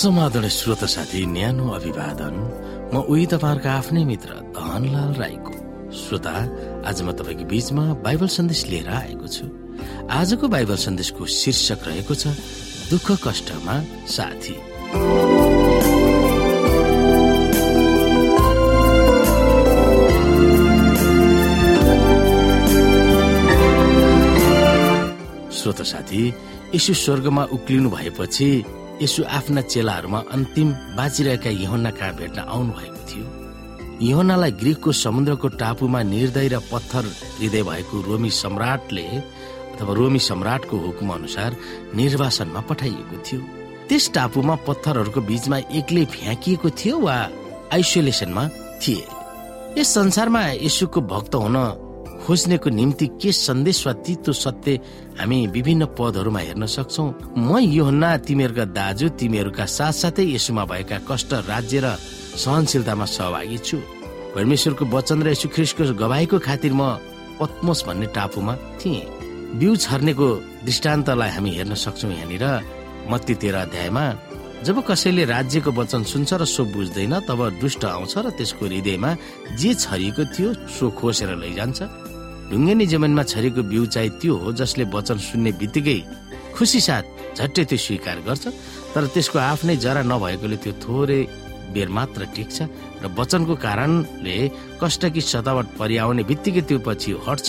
समाधान श्रोत साथी न्यानो अभिवादन। म उही तपाईँहरूको आफ्नै मित्र धनलाल राईको। श्रोता आज म तपाईँको बीचमा बाइबल सन्देश लिएर आएको छु। आजको बाइबल सन्देशको शीर्षक रहेको छ दुःख कष्टमा साथी। श्रोत साथी यसो स्वर्गमा उक्लिनु भएपछि यसो आफ्ना चेलाहरूमा अन्तिम बाँचिरहेका यहोन्ना कहाँ भेट्न आउनु भएको थियो। यहोनालाई ग्रिकको समुद्रको टापुमा निर्दय र पत्थर हृदय भएको रोमी सम्राटले अथवा रोमी सम्राटको हुकुम अनुसार निर्वासनमा पठाइएको थियो। त्यस टापुमा पत्थरहरूको बीचमा एक्लै फ्याँकिएको थियो वा आइसोलेसनमा थिए। यस संसारमा यसुको भक्त हुन खोज्नेको निम्ति के सन्देश वा तितो सत्य हामी विभिन्न पदहरूमा हेर्न सक्छौ? म योहन्ना तिमीहरूका दाजु तिमीहरूका साथसाथै यसुमा भएका कष्ट राज्य र सहनशीलतामा सहभागी छु। परमेश्वरको वचन र यसु ख्रिस्टको गवाईको खातिर म पद्मोस भन्ने टापुमा थिएँ। बिउ छर्नेको दृष्टान्तलाई हामी हेर्न सक्छौँ यहाँनिर। मत्ती तेह्र अध्यायमा जब कसैले राज्यको वचन सुन्छ र सो बुझ्दैन तब दुष्ट आउँछ र त्यसको हृदयमा जे छरिएको थियो सो खोसेर लैजान्छ। ढुङ्गेनी जमिनमा छरेको बिउ चाहिँ त्यो हो जसले वचन सुन्ने बित्तिकै खुसी साथ झट्टै त्यो स्वीकार गर्छ। तर त्यसको आफ्नै जरा नभएकोले त्यो थोरै बेर मात्र टिक्छ र वचनको कारणले कष्ट कि सतावट परिआउने बित्तिकै त्यो पछि हट्छ।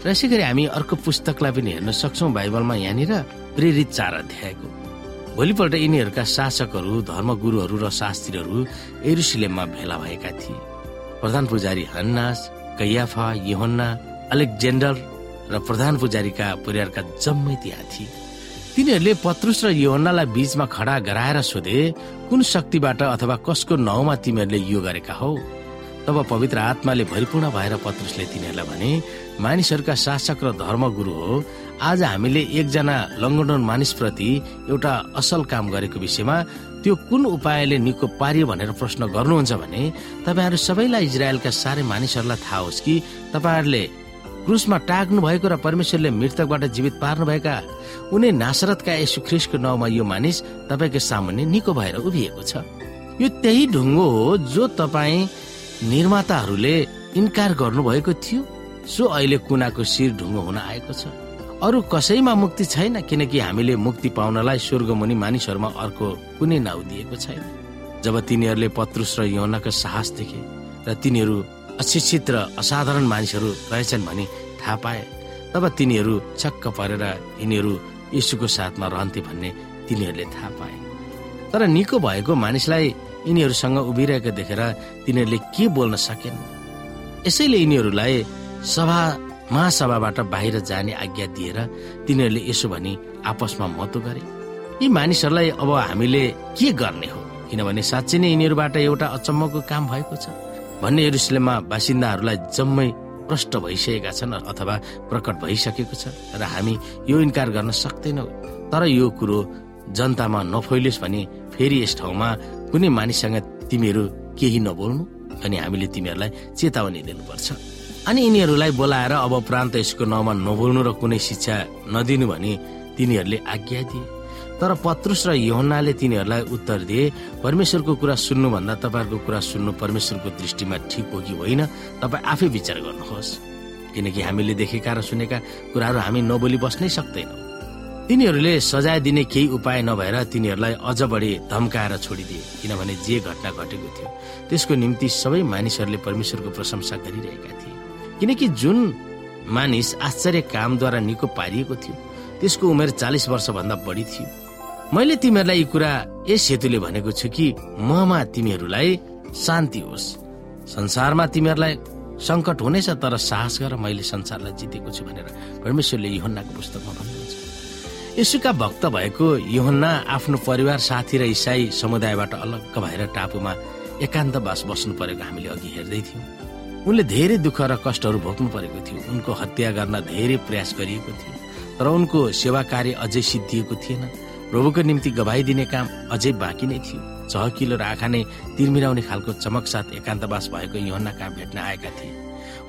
र यसै गरी हामी अर्को पुस्तकलाई पनि हेर्न सक्छौँ बाइबलमा यहाँनिर प्रेरित चार अध्यायको भोलिपल्ट यिनीहरूका शासकहरू धर्मगुरुहरू र शास्त्रीहरू एरुसिलेममा भेला भएका थिए। प्रधान पुजारी हन्नास कैयाफा योहन्ना अलेक्जेन्डर र प्रधान पुजारीका परिवारका जम्मै त्यहाँ थिए तिनीहरूले पत्रुस र योहन्नालाई बीचमा खडा गराएर सोधे कुन शक्तिबाट अथवा कसको नाउँमा तिमीहरूले यो गरेका हौ? तब पवित्र आत्माले भरिपूर्ण भएर पत्रुसले तिनीहरूलाई भने मानिसहरूका शासक र धर्मगुरु हो आज हामीले एकजना लङ्गडन मानिसप्रति एउटा असल काम गरेको विषयमा त्यो कुन उपायले निको पारियो भनेर प्रश्न गर्नुहुन्छ भने तपाईँहरू सबैलाई इजरायलका साह्रै मानिसहरूलाई थाहा होस् कि तपाईँहरूले क्रुसमा टाक्नु भएको र परमेश्वरले मृतकबाट जीवित पार्नु भएका उनी नासरतका यसु ख्रिसको नाउँमा यो मानिस तपाईँको सामुन्ने निको भएर उभिएको छ। यो त्यही ढुङ्गो हो जो तपाईँ निर्माताहरूले इन्कार गर्नुभएको थियो। सो अहिले कुनाको शिर ढुङ्गो हुन आएको छ। अरू कसैमा मुक्ति छैन किनकि हामीले मुक्ति पाउनलाई स्वर्गमुनि मानिसहरूमा अर्को कुनै नाउँ दिएको छैन। जब तिनीहरूले पत्रुस र यौनाको साहस देखे र तिनीहरू अशिक्षित र असाधारण मानिसहरू रहेछन् भनी थाहा पाए। तब तिनीहरू छक्क परेर यिनीहरू यीशुको साथमा रहन्थे भन्ने तिनीहरूले थाहा पाए। तर निको भएको मानिसलाई यिनीहरूसँग उभिरहेको देखेर तिनीहरूले के बोल्न सकेन? यसैले यिनीहरूलाई सभा महासभाबाट बाहिर जाने आज्ञा दिएर तिनीहरूले यसो भनी आपसमा मतो गरे। यी मानिसहरूलाई अब हामीले के गर्ने हो? किनभने साँच्चै नै यिनीहरूबाट एउटा अचम्मको काम भएको छ। भन्ने एरुसलेममा बासिन्दाहरूलाई जम्मै प्रष्ट भइसकेका छन् अथवा प्रकट भइसकेको छ र हामी यो इन्कार गर्न सक्दैनौ। तर यो कुरो जनतामा नफैलियोस् भने फेरि यस ठाउँमा कुनै मानिससँग तिमीहरू केही नबोल्नु अनि हामीले तिमीहरूलाई चेतावनी दिनुपर्छ। अनि यिनीहरूलाई बोलाएर अब प्रान्त यसको नाउँमा नबोल्नु र कुनै शिक्षा नदिनु भने तिनीहरूले आज्ञा दिए। तर पत्रुस र योहन्नाले तिनीहरूलाई उत्तर दिए परमेश्वरको कुरा सुन्नुभन्दा तपाईँहरूको कुरा सुन्नु परमेश्वरको दृष्टिमा ठिक हो कि होइन? तपाईँ आफै विचार गर्नुहोस्। किनकि हामीले देखेका र सुनेका कुराहरू हामी नबोली बस्नै सक्दैनौँ। तिनीहरूले सजाय दिने केही उपाय नभएर तिनीहरूलाई अझ बढी धम्काएर छोडिदिए किनभने जे घटना घटेको थियो त्यसको निम्ति सबै मानिसहरूले परमेश्वरको प्रशंसा गरिरहेका थिए। किनकि जुन मानिस आश्चर्य कामद्वारा निको पारिएको थियो त्यसको उमेर चालिस वर्षभन्दा बढी थियो। मैले तिमीहरूलाई यी कुरा यस हेतुले भनेको छु कि ममा तिमीहरूलाई शान्ति होस्। संसारमा तिमीहरूलाई सङ्कट हुनेछ तर साहस गर मैले संसारलाई जितेको छु भनेर। परमेश्वरले योहन्नाको पुस्तकमा भन्नुहुन्छ। यसुका भक्त भएको योहन्ना आफ्नो परिवार साथी र इसाई समुदायबाट अलग्ग भएर टापुमा एकान्तवास बस्नु परेको हामीले अघि हेर्दै थियौँ। उनले धेरै दुःख र कष्टहरू भोग्नु परेको थियो। उनको हत्या गर्न धेरै प्रयास गरिएको थियो। तर उनको सेवा कार्य अझै सिद्धिएको थिएन। प्रभुको निम्ति गवाई दिने काम अझै बाँकी नै थियो। चहकिलो र आँखा नै तिरमिराउने खालको चमक साथ एकान्तवास भएको योहन्ना कहाँ भेट्न आएका थिए।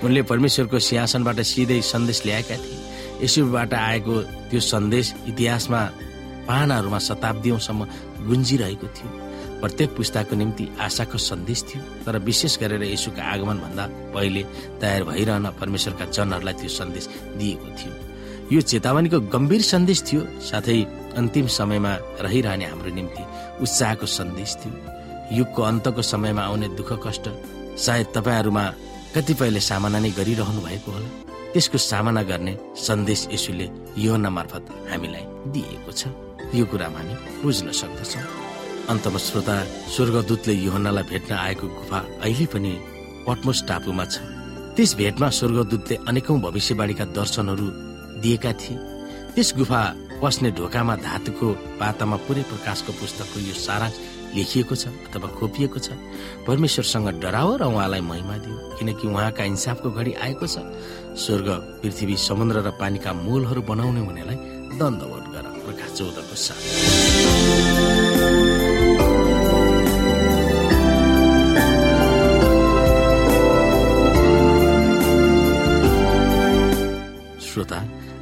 उनले परमेश्वरको सिंहासनबाट सिधै सन्देश ल्याएका थिए। यसुबाट आएको त्यो सन्देश इतिहासमा पानाहरूमा शताब्दीौँसम्म गुन्जिरहेको थियो। प्रत्येक पुस्ताको निम्ति आशाको सन्देश थियो तर विशेष गरेर यसुका आगमन भन्दा पहिले तयार भइरहन परमेश्वरका जनहरूलाई त्यो सन्देश दिएको थियो। यो चेतावनीको गम्भीर सन्देश थियो। साथै अन्तिम समयमा रहिरहने हाम्रो निम्ति उत्साहको सन्देश थियो। युगको अन्तको समयमा आउने दुःख कष्ट सायद तपाईँहरूमा कतिपयले सामना नै गरिरहनु भएको होला। त्यसको सामना गर्ने सन्देश यसुले योना मार्फत हामीलाई दिएको छ। यो कुरामा हामी बुझ्न सक्दछौँ। अन्तमा श्रोता स्वर्गदूतले योहनालाई भेट्न आएको गुफा अहिले पनि पटमोस टापुमा छ। त्यस भेटमा स्वर्गदूतले अनेकौं भविष्यवाणीका दर्शनहरू दिएका थिए। त्यस गुफा पस्ने ढोकामा धातुको पातामा पुरै प्रकाशको पुस्तकको यो सारांश लेखिएको छ अथवा खोपिएको छ। परमेश्वरसँग डराओ र उहाँलाई महिमा दियो किनकि उहाँका इन्साफको घडी आएको छ। स्वर्ग पृथ्वी समुद्र र पानीका मूलहरू बनाउने हुनेलाई दण्डवट गर। प्रकाश चौधको साथ।